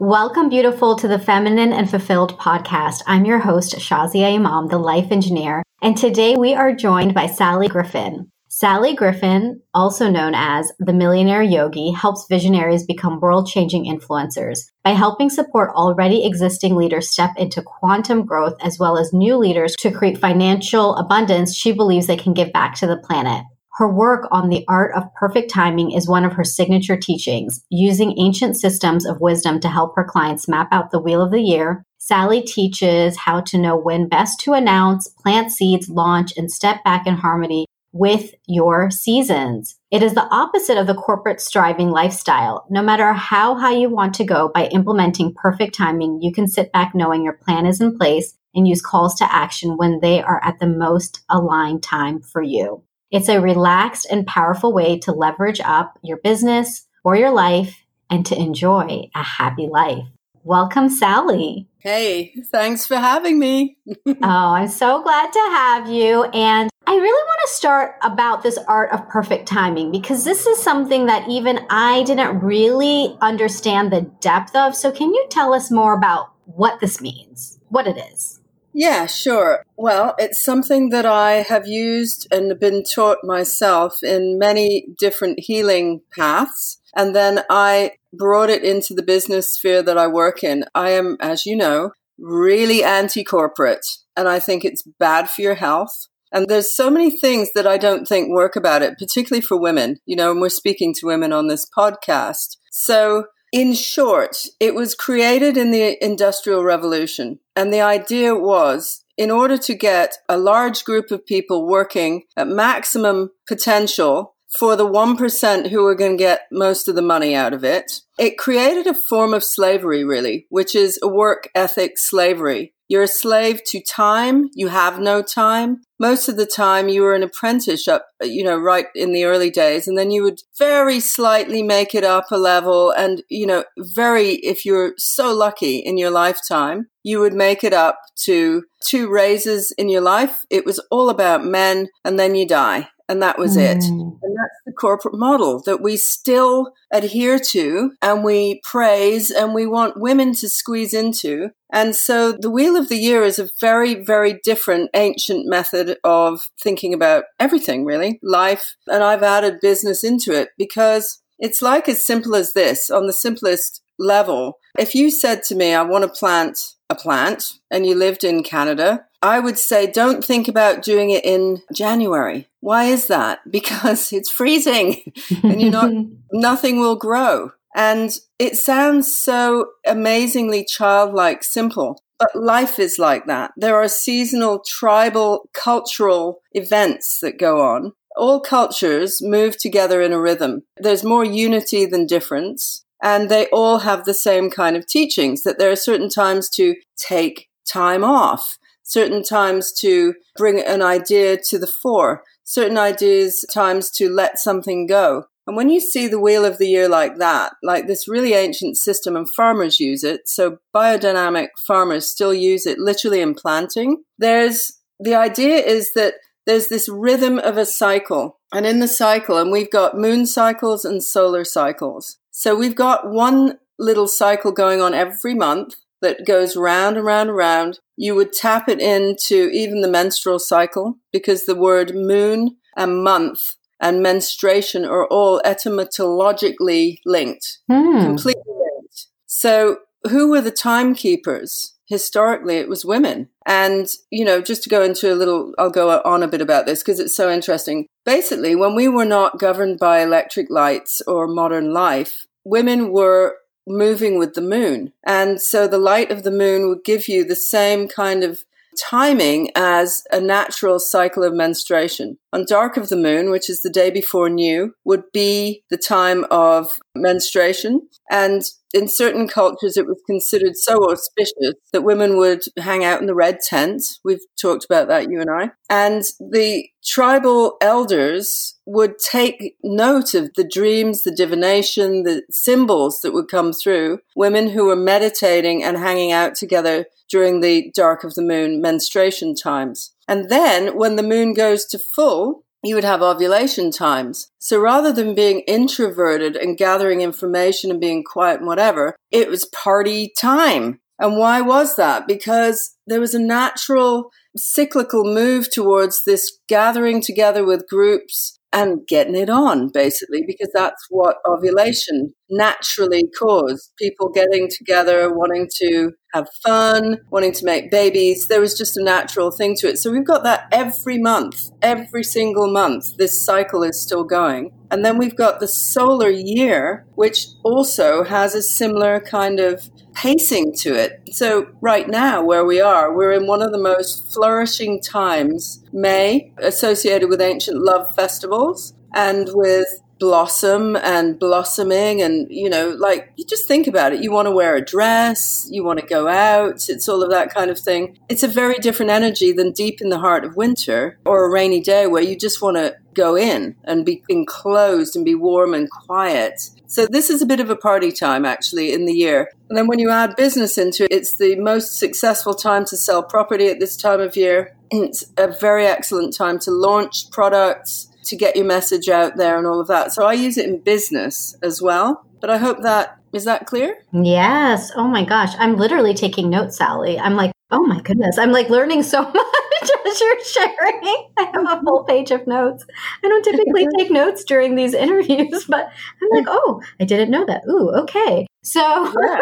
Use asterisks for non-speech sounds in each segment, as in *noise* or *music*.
Welcome, beautiful, to the Feminine and Fulfilled podcast. I'm your host, Shazia Imam, the life engineer, and today we are joined by Sally Griffin. Sally Griffin, also known as the Millionaire Yogi, helps visionaries become world changing influencers by helping support already existing leaders step into quantum growth as well as new leaders to create financial abundance she believes they can give back to the planet. Her work on the art of perfect timing is one of her signature teachings. Using ancient systems of wisdom to help her clients map out the wheel of the year, Sally teaches how to know when best to announce, plant seeds, launch, and step back in harmony with your seasons. It is the opposite of the corporate striving lifestyle. No matter how high you want to go by implementing perfect timing, you can sit back knowing your plan is in place and use calls to action when they are at the most aligned time for you. It's a relaxed and powerful way to leverage up your business or your life and to enjoy a happy life. Welcome, Sally. Hey, thanks for having me. *laughs* oh, I'm so glad to have you. And I really want to start about this art of perfect timing because this is something that even I didn't really understand the depth of. So, can you tell us more about what this means, what it is? Yeah, sure. Well, it's something that I have used and been taught myself in many different healing paths. And then I brought it into the business sphere that I work in. I am, as you know, really anti corporate, and I think it's bad for your health. And there's so many things that I don't think work about it, particularly for women, you know, and we're speaking to women on this podcast. So in short, it was created in the Industrial Revolution. And the idea was in order to get a large group of people working at maximum potential for the 1% who are going to get most of the money out of it, it created a form of slavery, really, which is a work ethic slavery. You're a slave to time. You have no time. Most of the time you were an apprentice up, you know, right in the early days. And then you would very slightly make it up a level. And, you know, very, if you're so lucky in your lifetime, you would make it up to two raises in your life. It was all about men and then you die and that was mm. it. And that's the corporate model that we still adhere to and we praise and we want women to squeeze into. And so the Wheel of the Year is a very, very different ancient method of thinking about everything, really, life. And I've added business into it because it's like as simple as this on the simplest level. If you said to me, I want to plant a plant and you lived in Canada, I would say don't think about doing it in January. Why is that? *laughs* Because it's freezing and you're not, *laughs* nothing will grow. And it sounds so amazingly childlike simple, but life is like that. There are seasonal, tribal, cultural events that go on. All cultures move together in a rhythm. There's more unity than difference. And they all have the same kind of teachings that there are certain times to take time off, certain times to bring an idea to the fore, certain ideas, times to let something go. And when you see the wheel of the year like that, like this really ancient system, and farmers use it, so biodynamic farmers still use it literally in planting, there's the idea is that there's this rhythm of a cycle. And in the cycle, and we've got moon cycles and solar cycles. So we've got one little cycle going on every month that goes round and round and round. You would tap it into even the menstrual cycle because the word moon and month and menstruation are all etymologically linked, mm. completely linked. So who were the timekeepers? Historically, it was women. And, you know, just to go into a little, I'll go on a bit about this because it's so interesting. Basically, when we were not governed by electric lights or modern life, women were moving with the moon. And so the light of the moon would give you the same kind of timing as a natural cycle of menstruation. On dark of the moon, which is the day before new, would be the time of menstruation. And in certain cultures, it was considered so auspicious that women would hang out in the red tent. We've talked about that, you and I. And the tribal elders would take note of the dreams, the divination, the symbols that would come through. Women who were meditating and hanging out together during the dark of the moon menstruation times. And then when the moon goes to full, you would have ovulation times. So rather than being introverted and gathering information and being quiet and whatever, it was party time. And why was that? Because there was a natural cyclical move towards this gathering together with groups and getting it on, basically, because that's what ovulation naturally caused. People getting together, wanting to have fun, wanting to make babies. There was just a natural thing to it. So we've got that every month, every single month. This cycle is still going. And then we've got the solar year, which also has a similar kind of pacing to it. So, right now, where we are, we're in one of the most flourishing times, May, associated with ancient love festivals and with blossom and blossoming and you know like you just think about it. You want to wear a dress you want to go out it's all of that kind of thing. It's a very different energy than deep in the heart of winter or a rainy day where you just want to go in and be enclosed and be warm and quiet. So this is a bit of a party time actually in the year. And then when you add business into it it's the most successful time to sell property at this time of year. It's a very excellent time to launch products to get your message out there and all of that. So I use it in business as well. But I hope that is that clear? Yes. Oh my gosh. I'm literally taking notes, Sally. I'm like, oh my goodness. I'm like learning so *laughs* much as you're sharing. I have a full page of notes. I don't typically *laughs* take notes during these interviews, but I'm like, oh, I didn't know that. Ooh, okay. So yeah.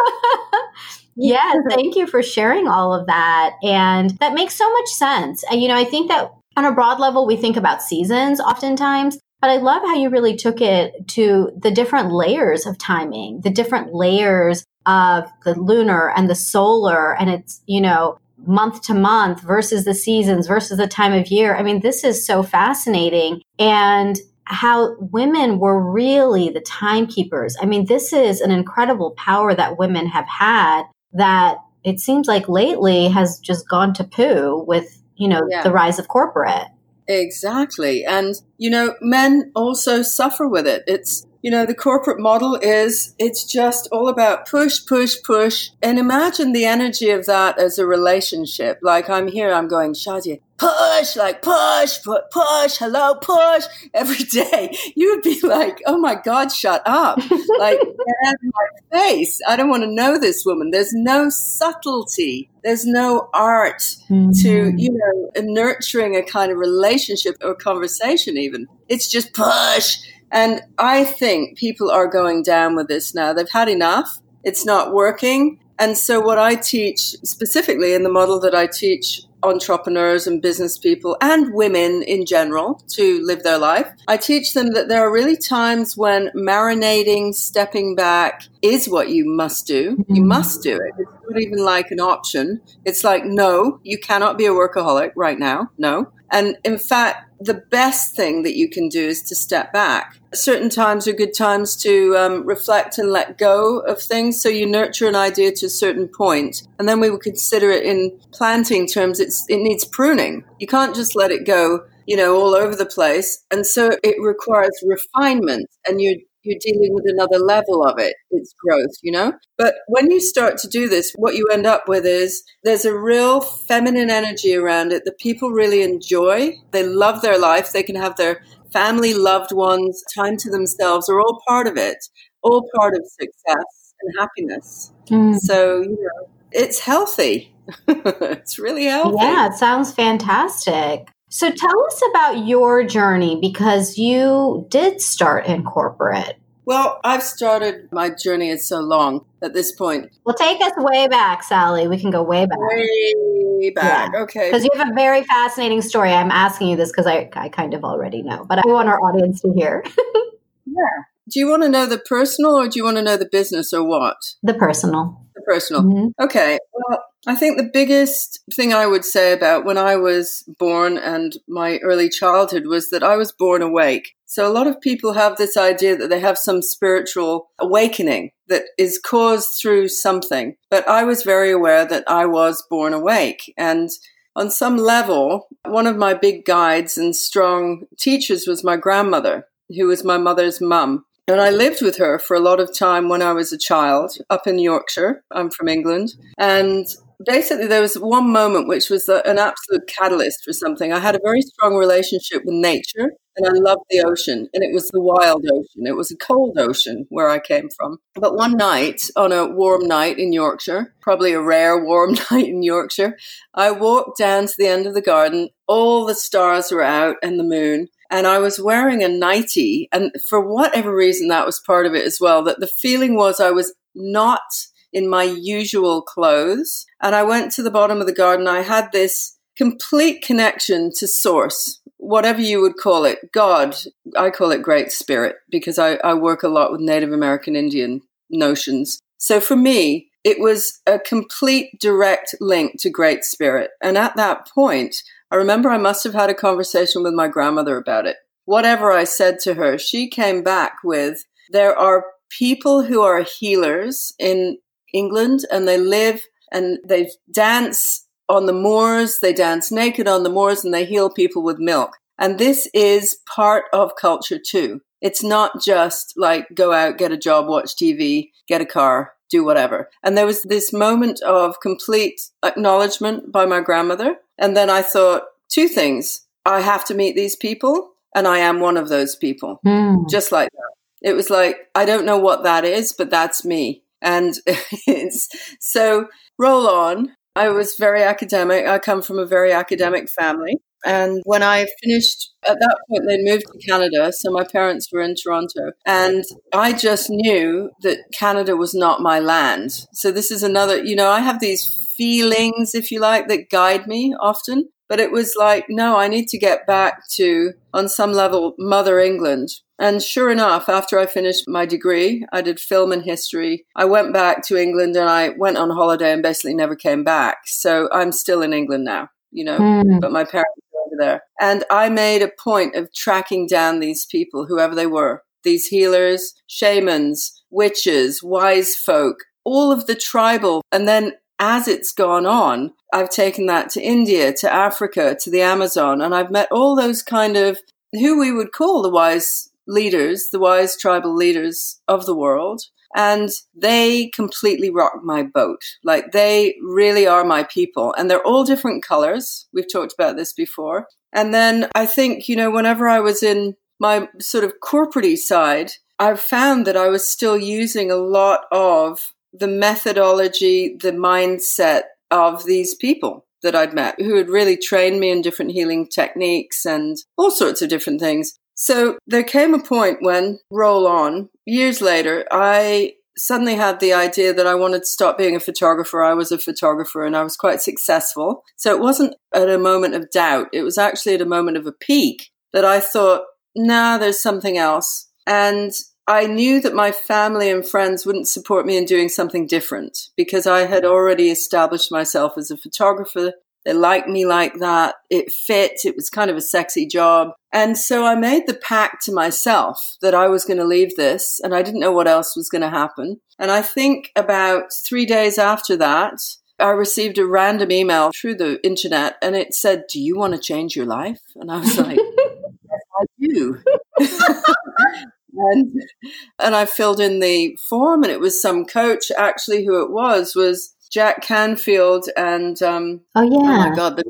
*laughs* yeah, thank you for sharing all of that. And that makes so much sense. And you know, I think that on a broad level, we think about seasons oftentimes, but I love how you really took it to the different layers of timing, the different layers of the lunar and the solar, and it's, you know, month to month versus the seasons versus the time of year. I mean, this is so fascinating. And how women were really the timekeepers. I mean, this is an incredible power that women have had that it seems like lately has just gone to poo with you know, yeah. the rise of corporate. Exactly. And, you know, men also suffer with it. It's, you know, the corporate model is it's just all about push, push, push. And imagine the energy of that as a relationship. Like I'm here, I'm going, Shazia, push, like push, push, push, hello, push every day. *laughs* You would be like, oh my God, shut up. like, *laughs* get out of my face. I don't want to know this woman. There's no subtlety. There's no art mm-hmm. to, you know, nurturing a kind of relationship or conversation even. It's just push and I think people are going down with this now. They've had enough. It's not working. And so, what I teach specifically in the model that I teach entrepreneurs and business people and women in general to live their life, I teach them that there are really times when marinating, stepping back is what you must do. You mm-hmm. must do it. It's not even like an option. It's like, no, you cannot be a workaholic right now. No. And in fact, the best thing that you can do is to step back. Certain times are good times to um, reflect and let go of things. So you nurture an idea to a certain point, and then we would consider it in planting terms. It's it needs pruning. You can't just let it go, you know, all over the place. And so it requires refinement, and you're you're dealing with another level of it. It's growth, you know? But when you start to do this, what you end up with is there's a real feminine energy around it that people really enjoy. They love their life. They can have their family, loved ones, time to themselves are all part of it, all part of success and happiness. Mm. So, you know, it's healthy. *laughs* it's really healthy. Yeah, it sounds fantastic. So tell us about your journey because you did start in corporate. Well, I've started my journey It's so long at this point. Well, take us way back, Sally. We can go way back. Way back. Yeah. Okay. Because you have a very fascinating story. I'm asking you this because I, I kind of already know, but I want our audience to hear. *laughs* yeah. Do you want to know the personal or do you want to know the business or what? The personal. The personal. Mm-hmm. Okay. Well, I think the biggest thing I would say about when I was born and my early childhood was that I was born awake. So a lot of people have this idea that they have some spiritual awakening that is caused through something. But I was very aware that I was born awake. And on some level, one of my big guides and strong teachers was my grandmother, who was my mother's mum. And I lived with her for a lot of time when I was a child up in Yorkshire. I'm from England. And basically there was one moment which was uh, an absolute catalyst for something. I had a very strong relationship with nature and I loved the ocean. And it was the wild ocean. It was a cold ocean where I came from. But one night, on a warm night in Yorkshire, probably a rare *laughs* warm night in Yorkshire, I walked down to the end of the garden. All the stars were out and the moon. And I was wearing a nightie. And for whatever reason, that was part of it as well. That the feeling was I was not in my usual clothes. And I went to the bottom of the garden. I had this complete connection to source, whatever you would call it, God. I call it Great Spirit because I, I work a lot with Native American Indian notions. So for me, it was a complete direct link to Great Spirit. And at that point, I remember I must have had a conversation with my grandmother about it. Whatever I said to her, she came back with there are people who are healers in England and they live and they dance on the moors, they dance naked on the moors and they heal people with milk. And this is part of culture too. It's not just like go out, get a job, watch TV, get a car, do whatever. And there was this moment of complete acknowledgement by my grandmother. And then I thought two things. I have to meet these people and I am one of those people. Mm. Just like that. It was like, I don't know what that is, but that's me. And *laughs* it's so roll on. I was very academic. I come from a very academic family. And when I finished, at that point, they'd moved to Canada. So my parents were in Toronto. And I just knew that Canada was not my land. So this is another, you know, I have these feelings, if you like, that guide me often. But it was like, no, I need to get back to, on some level, Mother England. And sure enough, after I finished my degree, I did film and history. I went back to England and I went on holiday and basically never came back. So I'm still in England now, you know, mm. but my parents are over there. And I made a point of tracking down these people, whoever they were, these healers, shamans, witches, wise folk, all of the tribal. And then as it's gone on, I've taken that to India, to Africa, to the Amazon, and I've met all those kind of who we would call the wise leaders, the wise tribal leaders of the world. And they completely rock my boat. Like they really are my people. And they're all different colors. We've talked about this before. And then I think, you know, whenever I was in my sort of corporate side, I've found that I was still using a lot of the methodology, the mindset of these people that I'd met who had really trained me in different healing techniques and all sorts of different things. So there came a point when, roll on, years later, I suddenly had the idea that I wanted to stop being a photographer. I was a photographer and I was quite successful. So it wasn't at a moment of doubt. It was actually at a moment of a peak that I thought, nah, there's something else. And I knew that my family and friends wouldn't support me in doing something different because I had already established myself as a photographer. They liked me like that. It fit. It was kind of a sexy job. And so I made the pact to myself that I was going to leave this and I didn't know what else was going to happen. And I think about three days after that, I received a random email through the internet and it said, Do you want to change your life? And I was like, *laughs* Yes, I do. *laughs* and, and I filled in the form, and it was some coach. Actually, who it was was Jack Canfield, and um, oh yeah, oh my god, the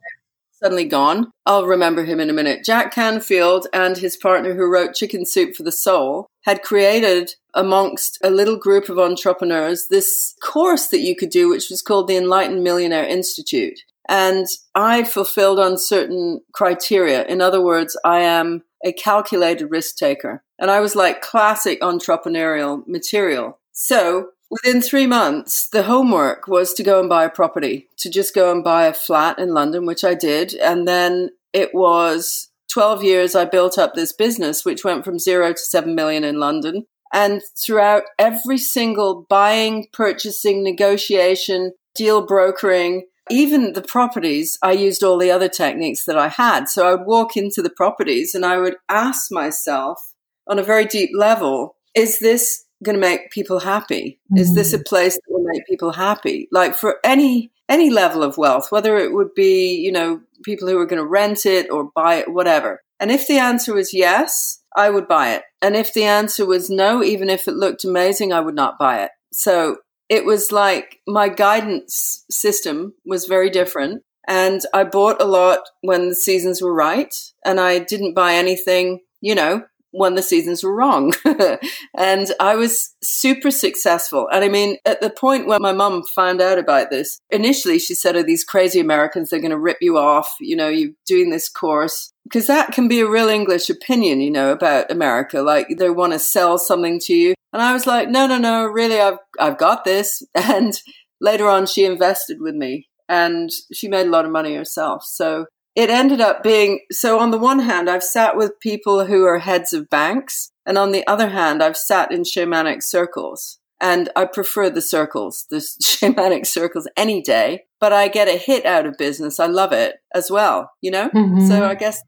suddenly gone. I'll remember him in a minute. Jack Canfield and his partner, who wrote Chicken Soup for the Soul, had created amongst a little group of entrepreneurs this course that you could do, which was called the Enlightened Millionaire Institute. And I fulfilled on certain criteria. In other words, I am a calculated risk taker. And I was like classic entrepreneurial material. So within three months, the homework was to go and buy a property, to just go and buy a flat in London, which I did. And then it was 12 years I built up this business, which went from zero to 7 million in London. And throughout every single buying, purchasing, negotiation, deal brokering, even the properties, I used all the other techniques that I had. So I would walk into the properties and I would ask myself on a very deep level, is this going to make people happy? Mm-hmm. Is this a mm. place that will make people happy? Like for any any level of wealth, whether it would be, you know, people who are going to rent it or buy it, whatever. And if the answer was yes, I would buy it. And if the answer was no, even if it looked amazing, I would not buy it. So it was like my guidance system was very different. And I bought a lot when the seasons were right. And I didn't buy anything you know, when the seasons were wrong. *laughs* and I was super successful. And I mean, at the point where my mum found out about this, initially she said, Oh, these crazy Americans, they're going to rip you off. You know, you're doing this course. Because that can be a real English opinion, you know, about America. Like they want to sell something to you. And I was like, no, no, no, really, I've, I've got this. *laughs* And later on, she invested with me and she made a lot of money herself. So it ended up being so on the one hand, I've sat with people who are heads of banks. And on the other hand, I've sat in shamanic circles. And I prefer the circles, the *laughs* shamanic circles any day, but I get a hit out of business. I love it as well, you know? Mm-hmm. So I guess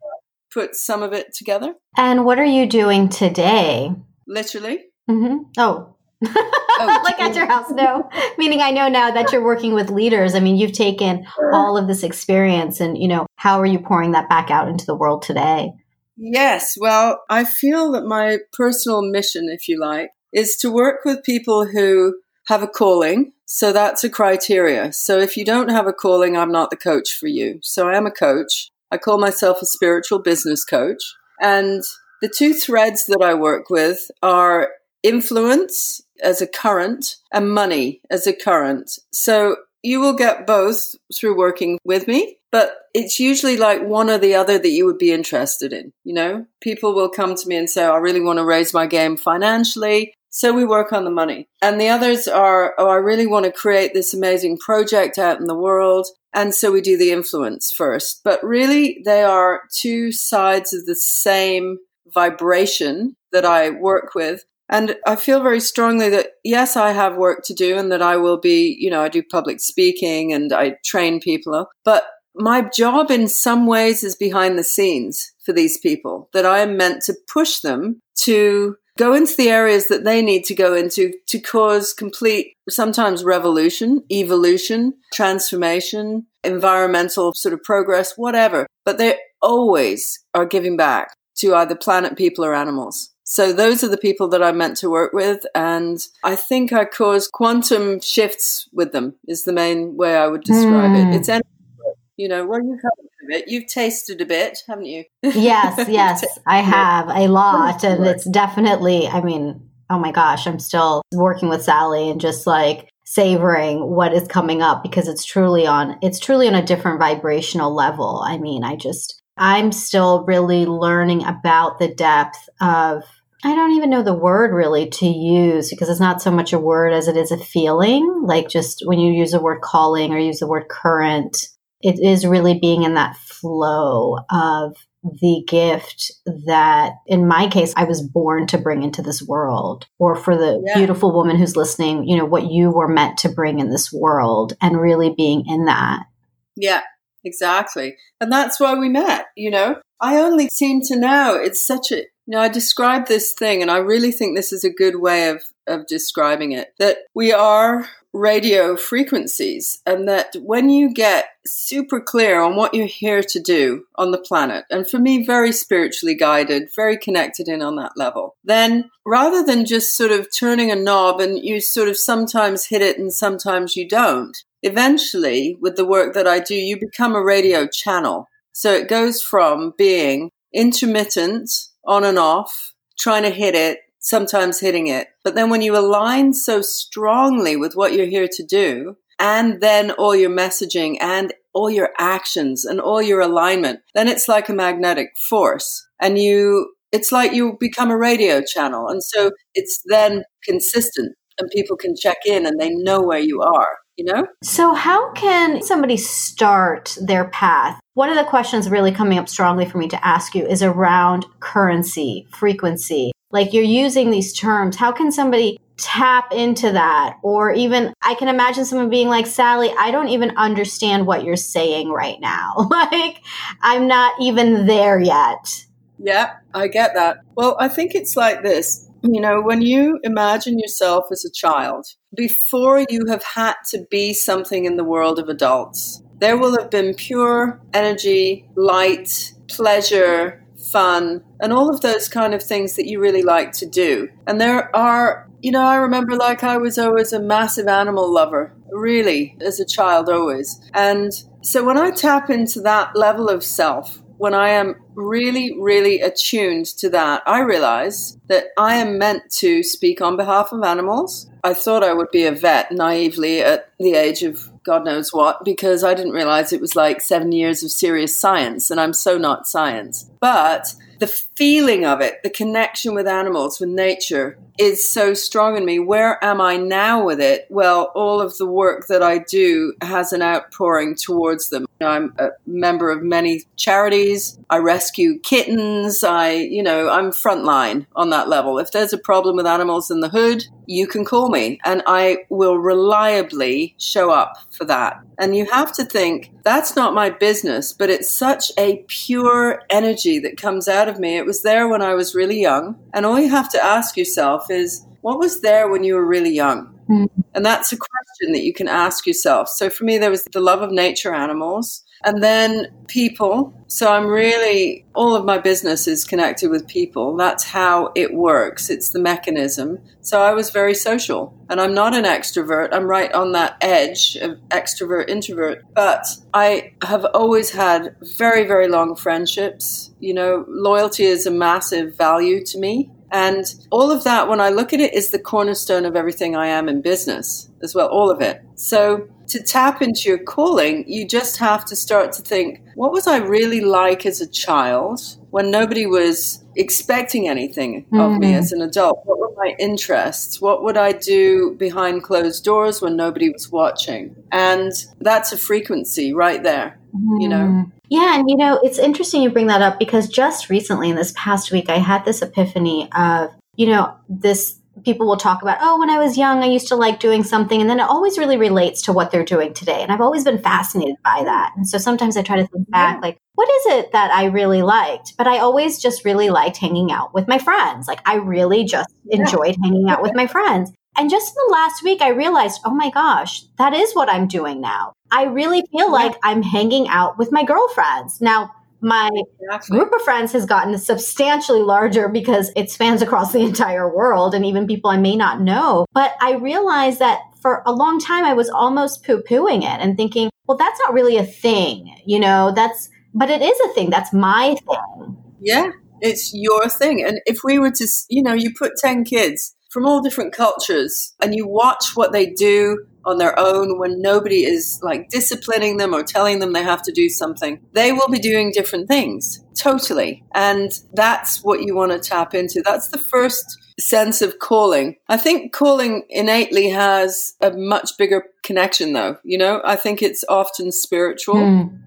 put some of it together. And what are you doing today? Literally. Mm-hmm. Oh, oh, *laughs* like at your house no. Meaning i know now that you're working with leaders. I mean you've taken all of this experience and you know how are you pouring that back out into the world today? Yes. Well i feel that my personal mission if you like is to work with people who have a calling. So that's a criteria. So if you don't have a calling i'm not the coach for you. So i am a coach. I call myself a spiritual business coach. And the two threads that I work with are influence as a current and money as a current. So you will get both through working with me, but it's usually like one or the other that you would be interested in. You know, people will come to me and say, I really want to raise my game financially. So we work on the money. And the others are, oh, I really want to create this amazing project out in the world. And so we do the influence first. But really, they are two sides of the same vibration that I work with. And I feel very strongly that yes, I have work to do and that I will be, you know, I do public speaking and I train people, but my job in some ways is behind the scenes for these people that I am meant to push them to go into the areas that they need to go into to cause complete, sometimes revolution, evolution, transformation, environmental sort of progress, whatever. But they always are giving back to either planet, people, or animals. So those are the people that I'm meant to work with. And I think I cause quantum shifts with them is the main way I would describe mm. it. Hmm. It's, you know, well, you've had a bit. You've tasted a bit, haven't you? Yes, *laughs* yes, I have a lot. And it's definitely, I mean, oh my gosh, I'm still working with Sally and just like savoring what is coming up because it's truly on, it's truly on a different vibrational level. I mean, I just, I'm still really learning about the depth of I don't even know the word really to use because it's not so much a word as it is a feeling. Like just when you use the word calling or use the word current, it is really being in that flow of the gift that in my case I was born to bring into this world or for the yeah. beautiful woman who's listening, you know, what you were meant to bring in this world and really being in that. Yeah, exactly. And that's why we met, you know. I only seem to know it's such a now, I describe this thing, and I really think this is a good way of, of describing it that we are radio frequencies, and that when you get super clear on what you're here to do on the planet, and for me, very spiritually guided, very connected in on that level, then rather than just sort of turning a knob and you sort of sometimes hit it and sometimes you don't, eventually, with the work that I do, you become a radio channel. So it goes from being intermittent on and off, trying to hit it, sometimes hitting it. But then when you align so strongly with what you're here to do, and then all your messaging and all your actions and all your alignment, then it's like a magnetic force. And you, it's like you become a radio channel. And so it's then consistent and people can check in and they know where you are you know? So, how can somebody start their path? One of the questions really coming up strongly for me to ask you is around currency, frequency. Like you're using these terms. How can somebody tap into that? Or even, I can imagine someone being like, Sally, I don't even understand what you're saying right now. *laughs* like, I'm not even there yet. Yeah, I get that. Well, I think it's like this you know, when you imagine yourself as a child, before you have had to be something in the world of adults, there will have been pure energy, light, pleasure, fun, and all of those kind of things that you really like to do. And there are, you know, I remember like I was always a massive animal lover, really, as a child, always. And so when I tap into that level of self, when I am really, really attuned to that, I realize that I am meant to speak on behalf of animals. I thought I would be a vet naively at the age of God knows what because I didn't realize it was like seven years of serious science, and I'm so not science. But the feeling of it, the connection with animals, with nature, is so strong in me. Where am I now with it? Well, all of the work that I do has an outpouring towards them. I'm a member of many charities. I rescue kittens. I, you know, I'm frontline on that level. If there's a problem with animals in the hood, you can call me and I will reliably show up for that. And you have to think that's not my business, but it's such a pure energy that comes out of me. It was there when I was really young. And all you have to ask yourself is, what was there when you were really young? Mm. And that's a question that you can ask yourself. So for me, there was the love of nature, animals, and then people. So I'm really, all of my business is connected with people. That's how it works. It's the mechanism. So I was very social and I'm not an extrovert. I'm right on that edge of extrovert, introvert. But I have always had very, very long friendships. You know, loyalty is a massive value to me. And all of that, when I look at it, is the cornerstone of everything I am in business as well, all of it. So to tap into your calling, you just have to start to think, what was I really like as a child when nobody was expecting anything mm-hmm. of me mm-hmm. as an adult? What were my interests? What would I do behind closed doors when nobody was watching? And that's a frequency right there, mm-hmm. you know? Yeah, and you know, it's interesting you bring that up because just recently in this past week, I had this epiphany of, you know, this people will talk about, oh, when I was young, I used to like doing something. And then it always really relates to what they're doing today. And I've always been fascinated by that. And so sometimes I try to think back, like, what is it that I really liked? But I always just really liked hanging out with my friends. Like, I really just enjoyed yeah. hanging out with my friends. And just in the last week, I realized, oh my gosh, that is what I'm doing now. I really feel like I'm hanging out with my girlfriends. Now, my exactly. group of friends has gotten substantially larger because it spans across the entire world and even people I may not know. But I realized that for a long time, I was almost poo pooing it and thinking, well, that's not really a thing. You know, that's, but it is a thing. That's my thing. Yeah, it's your thing. And if we were to, you know, you put 10 kids from all different cultures and you watch what they do on their own when nobody is like disciplining them or telling them they have to do something, they will be doing different things. Totally. And that's what you want to tap into. That's the first sense of calling. I think calling innately has a much bigger connection though. You know, I think it's often spiritual. Mm.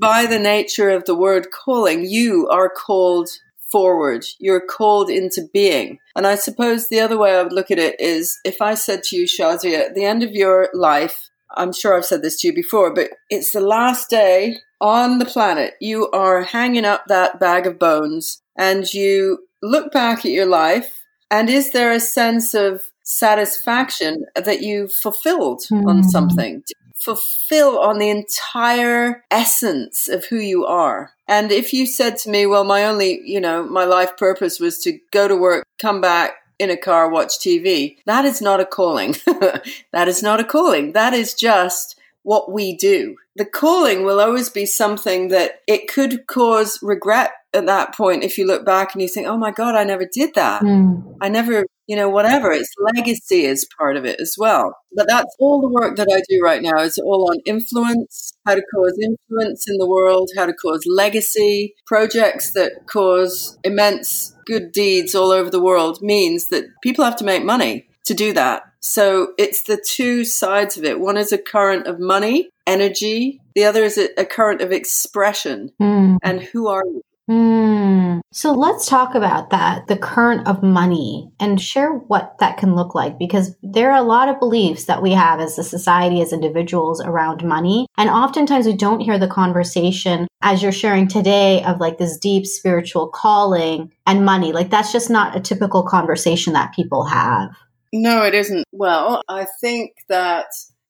By the nature of the word calling, you are called forward. You're called into being. And I suppose the other way I would look at it is if I said to you, Shazia, at the end of your life, I'm sure I've said this to you before, but it's the last day on the planet. You are hanging up that bag of bones and you look back at your life. And is there a sense of satisfaction that you fulfilled mm. on hmm. something? Fulfill on the entire essence of who you are. And if you said to me, well, my only, you know, my life purpose was to go to work, come back, in a car, watch TV. That is not a calling. *laughs* that is not a calling. That is just what we do. The calling will always be something that it could cause regret at that point if you look back and you think, oh my God, I never did that. Mm. I never you know, whatever. It's legacy is part of it as well. But that's all the work that I do right now is all on influence, how to cause influence in the world, how to cause legacy. Projects that cause immense good deeds all over the world means that people have to make money to do that. So it's the two sides of it. One is a current of money, energy. The other is a, current of expression. Mm. And who are you? Mm. So let's talk about that the current of money and share what that can look like because there are a lot of beliefs that we have as a society, as individuals around money. And oftentimes we don't hear the conversation as you're sharing today of like this deep spiritual calling and money. Like that's just not a typical conversation that people have. No, it isn't. Well, I think that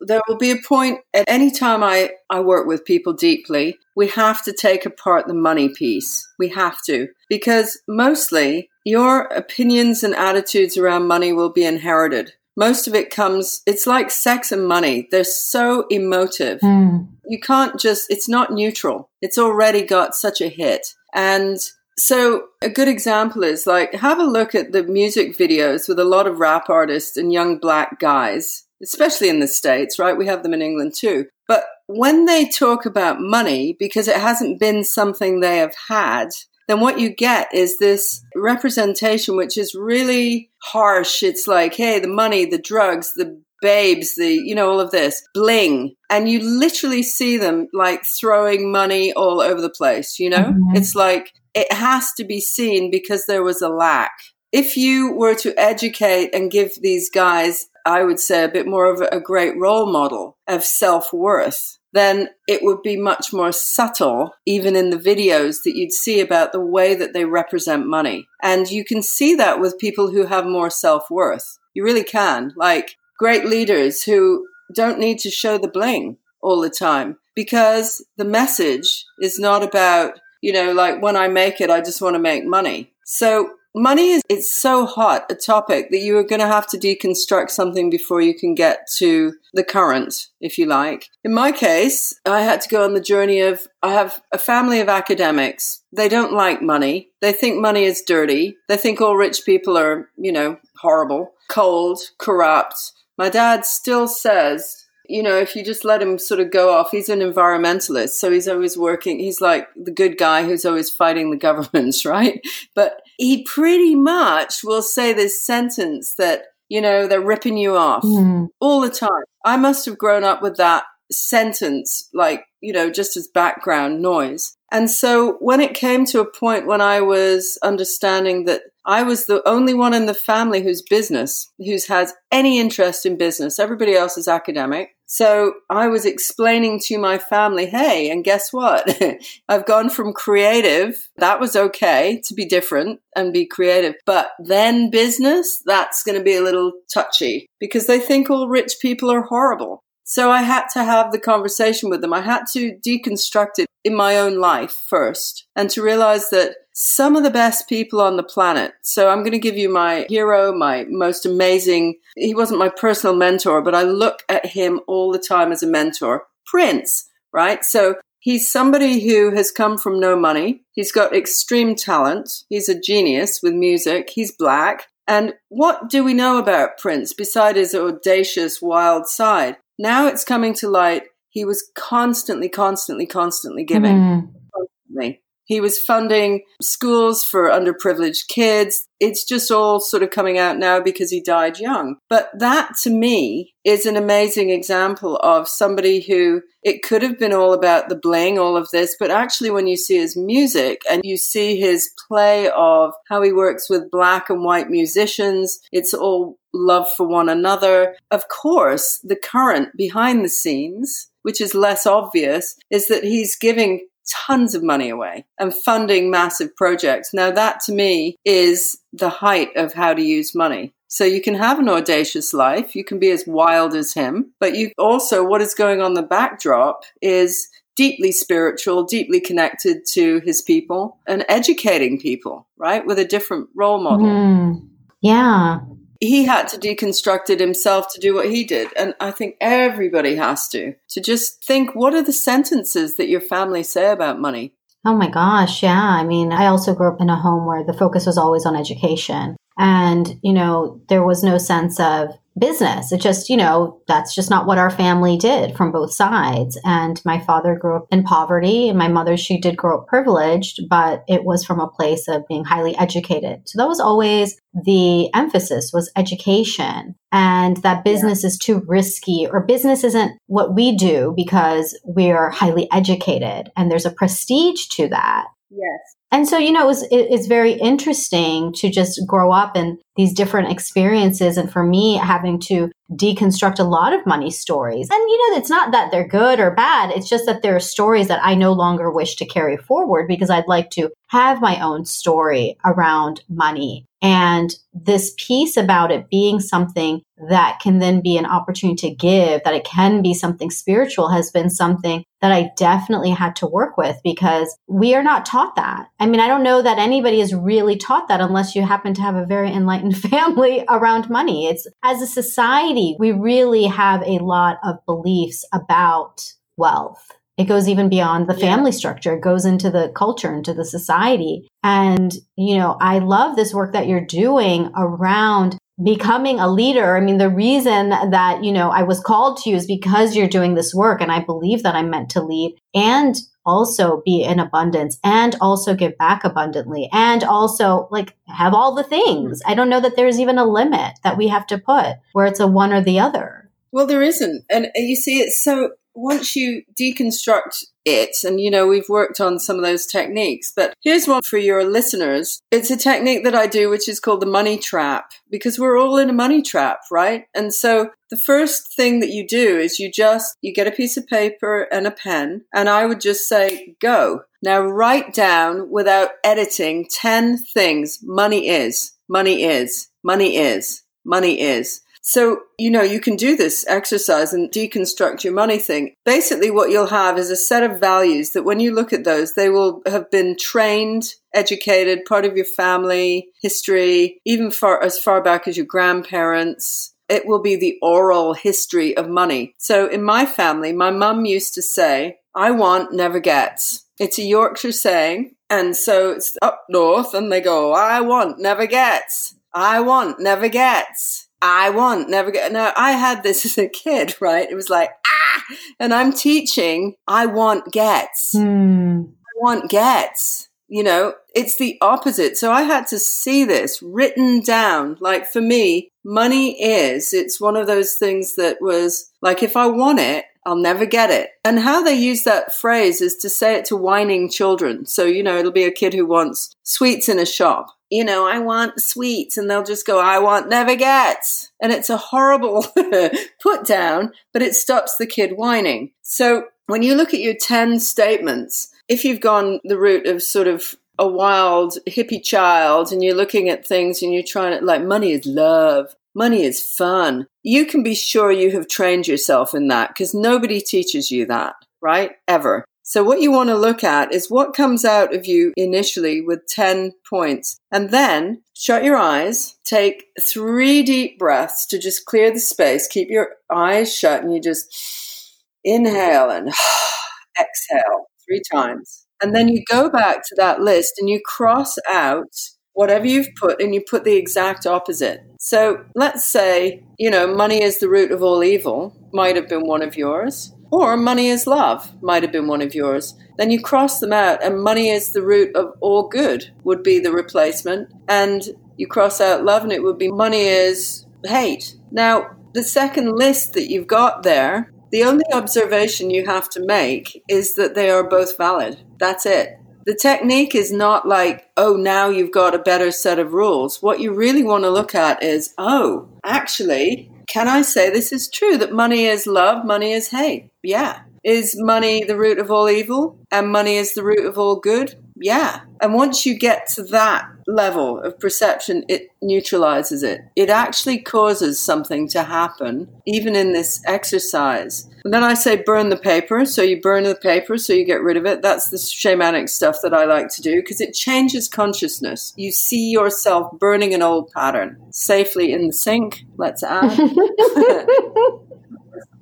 there will be a point at any time I, I work with people deeply, we have to take apart the money piece. We have to. Because mostly your opinions and attitudes around money will be inherited. most of it comes, it's like sex and money. They're so emotive. Mm. You can't just, it's not neutral. It's already got such a hit. And so a good example is like, have a look at the music videos with a lot of rap artists and young black guys, especially in the States, right? We have them in England too. But when they talk about money, because it hasn't been something they have had, then what you get is this representation which is really harsh. It's like, hey, the money, the drugs, the babes, the, you know, all of this bling. And you literally see them like throwing money all over the place, you know? Mm-hmm. It's like, it has to be seen because there was a lack. If you were to educate and give these guys, I would say, a bit more of a great role model of self worth, then it would be much more subtle, even in the videos that you'd see about the way that they represent money. And you can see that with people who have more self worth. You really can. Like great leaders who don't need to show the bling all the time because the message is not about, you know, like when I make it, I just want to make money. So money is it's so hot a topic that you are going to have to deconstruct something before you can get to the current if you like. In my case i had to go on the journey of i have a family of academics. They don't like money. They think money is dirty. They think all rich people are you know horrible cold corrupt. My dad still says you know, if you just let him sort of go off, he's an environmentalist. So he's always working. He's like the good guy who's always fighting the *laughs* governments, right? But he pretty much will say this sentence that, you know, they're ripping you off mm. all the time. I must have grown up with that sentence, like, you know, just as background noise. And so when it came to a point when I was understanding that I was the only one in the family whose business, who's has any interest in business. Everybody else is academic. So I was explaining to my family, hey, and guess what? *laughs* I've gone from creative. That was okay to be different and be creative. But then business, that's going to be a little touchy because they think all rich people are horrible. So I had to have the conversation with them. I had to deconstruct it in my own life first and to realize that some of the best people on the planet. So I'm going to give you my hero, my most amazing. He wasn't my personal mentor, but I look at him all the time as a mentor. Prince, right? So he's somebody who has come from no money. He's got extreme talent. He's a genius with music. He's black. And what do we know about Prince besides his audacious, wild side? Now it's coming to light. He was constantly, constantly, constantly giving. Mm. Constantly. He was funding schools for underprivileged kids. It's just all sort of coming out now because he died young. But that to me is an amazing example of somebody who it could have been all about the bling, all of this, but actually when you see his music and you see his play of how he works with black and white musicians, it's all love for one another. Of course, the current behind the scenes which is less obvious, is that he's giving tons of money away and funding massive projects. Now, that to me is the height of how to use money. So you can have an audacious life, you can be as wild as him, but you also, what is going on the backdrop is deeply spiritual, deeply connected to his people and educating people, right? With a different role model. Mm, yeah he had to deconstruct it himself to do what he did. And I think everybody has to, to just think what are the sentences that your family say about money? Oh my gosh, yeah. I mean, I also grew up in a home where the focus was always on education. And, you know, there was no sense of business. It just, you know, that's just not what our family did from both sides. And my father grew up in poverty and my mother, she did grow up privileged, but it was from a place of being highly educated. So that was always the emphasis was education and that business yeah. is too risky or business isn't what we do because we're highly educated and there's a prestige to that. Yes. And so, you know, it was, it, it's very interesting to just grow up in these different experiences. And for me, having to deconstruct a lot of money stories. And, you know, it's not that they're good or bad. It's just that there are stories that I no longer wish to carry forward because I'd like to have my own story around money. And this piece about it being something that can then be an opportunity to give, that it can be something spiritual has been something that I definitely had to work with because we are not taught that. I mean, I don't know that anybody is really taught that unless you happen to have a very enlightened *laughs* family around money. It's as a society, we really have a lot of beliefs about wealth it goes even beyond the family yeah. structure. It goes into the culture, into the society. And, you know, I love this work that you're doing around becoming a leader. I mean, the reason that, you know, I was called to you is because you're doing this work and I believe that I'm meant to lead and also be in abundance and also give back abundantly and also like have all the things. I don't know that there's even a limit that we have to put where it's a one or the other. Well, there isn't. And you see, it's so once you deconstruct it, and you know, we've worked on some of those techniques, but here's one for your listeners. It's a technique that I do, which is called the money trap, because we're all in a money trap, right? And so the first thing that you do is you just, you get a piece of paper and a pen, and I would just say, go. Now write down without editing 10 things money is, money is, money is, money is. So, you know, you can do this exercise and deconstruct your money thing. Basically, what you'll have is a set of values that when you look at those, they will have been trained, educated, part of your family history, even far as far back as your grandparents. It will be the oral history of money. So in my family, my mum used to say, I want never gets. It's a Yorkshire saying. And so it's up north and they go, I want never gets. I want never gets. I want never get. No, I had this *laughs* as a kid, right? It was like, ah, and I'm teaching, I want gets. Hmm. I want gets. You know, it's the opposite. So I had to see this written down. Like for me, money is, it's one of those things that was like, if I want it, I'll never get it. And how they use that phrase is to say it to whining children. So, you know, it'll be a kid who wants sweets in a shop. You know, I want sweets. And they'll just go, I want never gets. And it's a horrible *laughs* put down, but it stops the kid whining. So when you look at your 10 statements, if you've gone the route of sort of a wild hippie child and you're looking at things and you're trying to, like, money is love, money is fun, you can be sure you have trained yourself in that because nobody teaches you that, right? Ever. So what you want to look at is what comes out of you initially with 10 points. And then shut your eyes, take three deep breaths to just clear the space. Keep your eyes shut and you just inhale and *sighs* exhale three times. And then you go back to that list and you cross out whatever you've put and you put the exact opposite. So let's say, you know, money is the root of all evil, might have been one of yours. Or money is love might have been one of yours. Then you cross them out, and money is the root of all good would be the replacement. And you cross out love, and it would be money is hate. Now, the second list that you've got there, the only observation you have to make is that they are both valid. That's it. The technique is not like, oh, now you've got a better set of rules. What you really want to look at is, oh, actually, can I say this is true that money is love, money is hate? Yeah. Is money the root of all evil and money is the root of all good? Yeah. And once you get to that level of perception, it neutralizes it. It actually causes something to happen, even in this exercise. And then I say burn the paper. So you burn the paper so you get rid of it. That's the shamanic stuff that I like to do because it changes consciousness. You see yourself burning an old pattern safely in the sink. Let's add. *laughs* *laughs*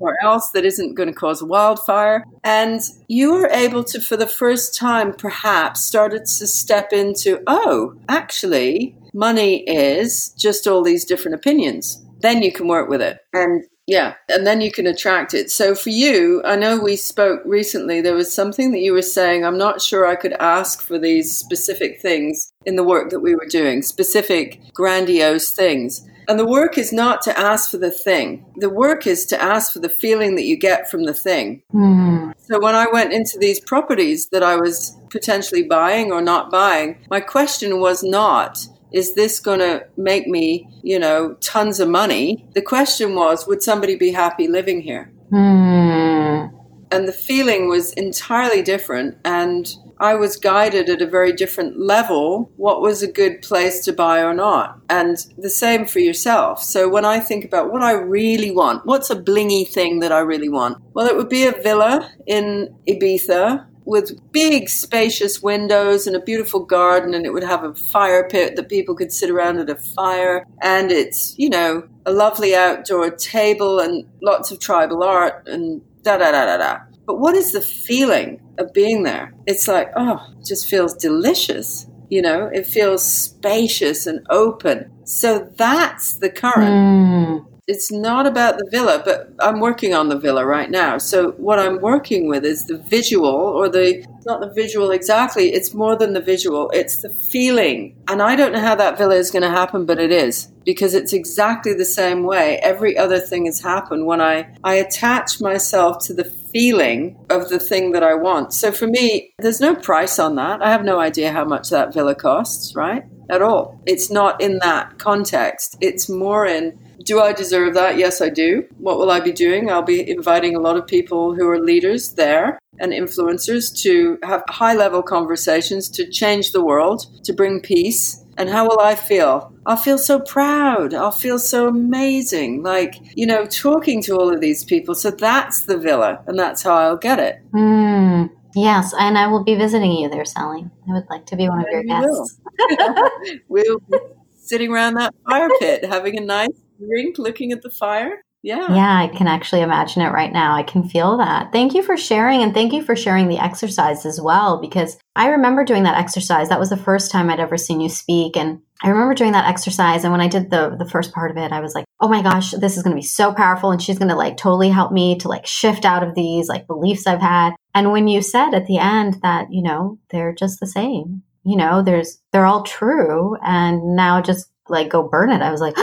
or else that isn't going to cause a wildfire. And you were able to, for the first time, perhaps started to step into, oh, actually, money is just all these different opinions. Then you can work with it. And yeah, and then you can attract it. So for you, I know we spoke recently, there was something that you were saying, I'm not sure I could ask for these specific things in the work that we were doing, specific grandiose things. And the work is not to ask for the thing. The work is to ask for the feeling that you get from the thing. Mm. So when I went into these properties that I was potentially buying or not buying, my question was not, is this going to make me, you know, tons of money? The question was, would somebody be happy living here? Mm. and the feeling was entirely different. And I was guided at a very different level what was a good place to buy or not. And the same for yourself. So when I think about what I really want, what's a blingy thing that I really want? Well, it would be a villa in Ibiza with big spacious windows and a beautiful garden and it would have a fire pit that people could sit around at a fire and it's you know a lovely outdoor table and lots of tribal art and da da da da da but what is the feeling of being there? It's like, oh, it just feels delicious. You know, it feels spacious and open. So that's the current. Mm. It's not about the villa, but I'm working on the villa right now. So what I'm working with is the visual or the not the visual exactly, it's more than the visual, it's the feeling. And I don't know how that villa is going to happen, but it is because it's exactly the same way every other thing has happened when I I attach myself to the feeling of the thing that I want. So for me, there's no price on that. I have no idea how much that villa costs, right? At all. It's not in that context. It's more in do I deserve that? Yes, I do. What will I be doing? I'll be inviting a lot of people who are leaders there and influencers to have high level conversations to change the world, to bring peace. And how will I feel? I'll feel so proud. I'll feel so amazing. Like, you know, talking to all of these people. So that's the villa, and that's how I'll get it. Mm, yes, and I will be visiting you there, Sally. I would like to be one of your guests. *laughs* *laughs* we'll be sitting around that fire pit having a nice drink, looking at the fire. Yeah. Yeah, I can actually imagine it right now. I can feel that. Thank you for sharing and thank you for sharing the exercise as well because I remember doing that exercise. That was the first time I'd ever seen you speak and I remember doing that exercise and when I did the the first part of it, I was like, "Oh my gosh, this is going to be so powerful and she's going to like totally help me to like shift out of these like beliefs I've had." And when you said at the end that, you know, they're just the same. You know, there's they're all true and now just like go burn it. I was like,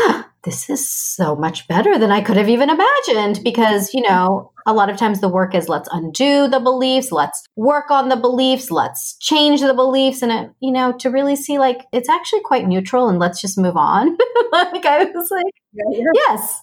this is so much better than I could have even imagined because, you know, a lot of times the work is let's undo the beliefs, let's work on the beliefs, let's change the beliefs. And, it, you know, to really see like it's actually quite neutral and let's just move on. *laughs* like I was like, yeah, yeah. yes.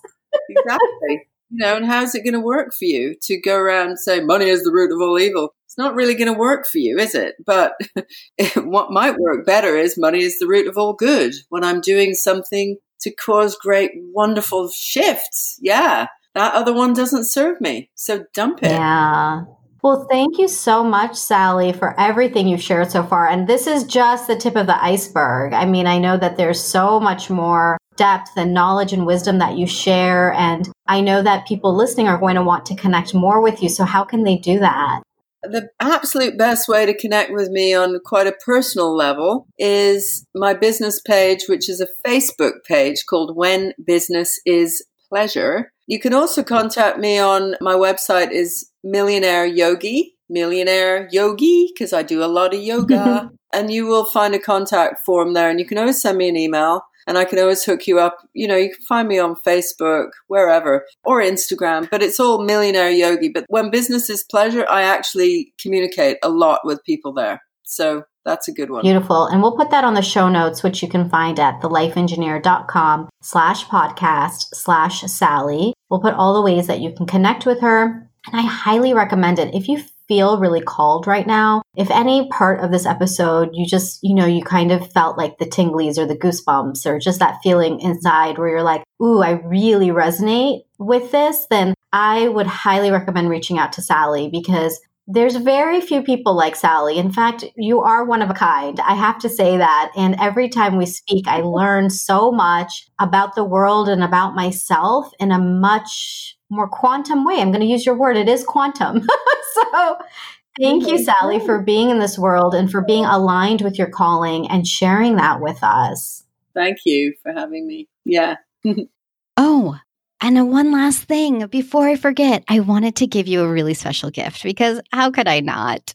exactly. You know, and how's it going to work for you to go around and say money is the root of all evil? It's not really going to work for you, is it? But *laughs* what might work better is money is the root of all good when I'm doing something to cause great, wonderful shifts. Yeah. That other one doesn't serve me. So dump it. Yeah. Well, thank you so much, Sally, for everything you've shared so far. And this is just the tip of the iceberg. I mean, I know that there's so much more depth and knowledge and wisdom that you share. And I know that people listening are going to want to connect more with you. So, how can they do that? The absolute best way to connect with me on quite a personal level is my business page, which is a Facebook page called When Business is Pleasure. You can also contact me on my website is Millionaire Yogi, Millionaire Yogi, because I do a lot of yoga. *laughs* and you will find a contact form there, and you can always send me an email and I can always hook you up. You know, you can find me on Facebook, wherever, or Instagram, but it's all Millionaire Yogi. But when business is pleasure, I actually communicate a lot with people there. So that's a good one. Beautiful. And we'll put that on the show notes, which you can find at thelifeengineer.com slash podcast slash Sally. We'll put all the ways that you can connect with her. And I highly recommend it. If you feel really called right now, if any part of this episode you just, you know, you kind of felt like the tinglies or the goosebumps or just that feeling inside where you're like, ooh, I really resonate with this, then I would highly recommend reaching out to Sally because there's very few people like Sally. In fact, you are one of a kind. I have to say that. And every time we speak, I learn so much about the world and about myself in a much more quantum way. I'm going to use your word. It is quantum. *laughs* so thank you, mm-hmm. Sally, for being in this world and for being aligned with your calling and sharing that with us. Thank you for having me. Yeah. *laughs* oh, and one last thing before I forget, I wanted to give you a really special gift because how could I not?